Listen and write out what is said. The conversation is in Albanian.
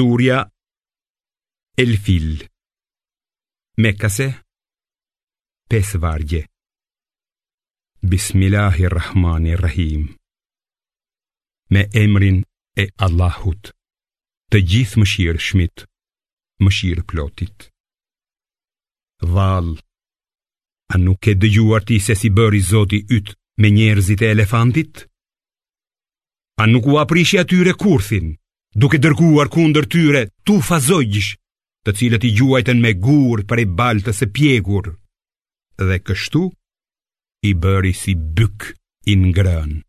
Surja El Fil Mekase Pes vargje Bismillahirrahmanirrahim Me emrin e Allahut Të gjithë më shirë shmit Më shirë plotit Val A nuk e dëgjuar ti se si bëri zoti ytë me njerëzit e elefantit? A nuk u aprishi atyre kurthin? duke dërguar kundër tyre tu fazojgjsh, të cilët i gjuajten me gurë për i baltës e pjegur, dhe kështu i bëri si bykë i ngrën.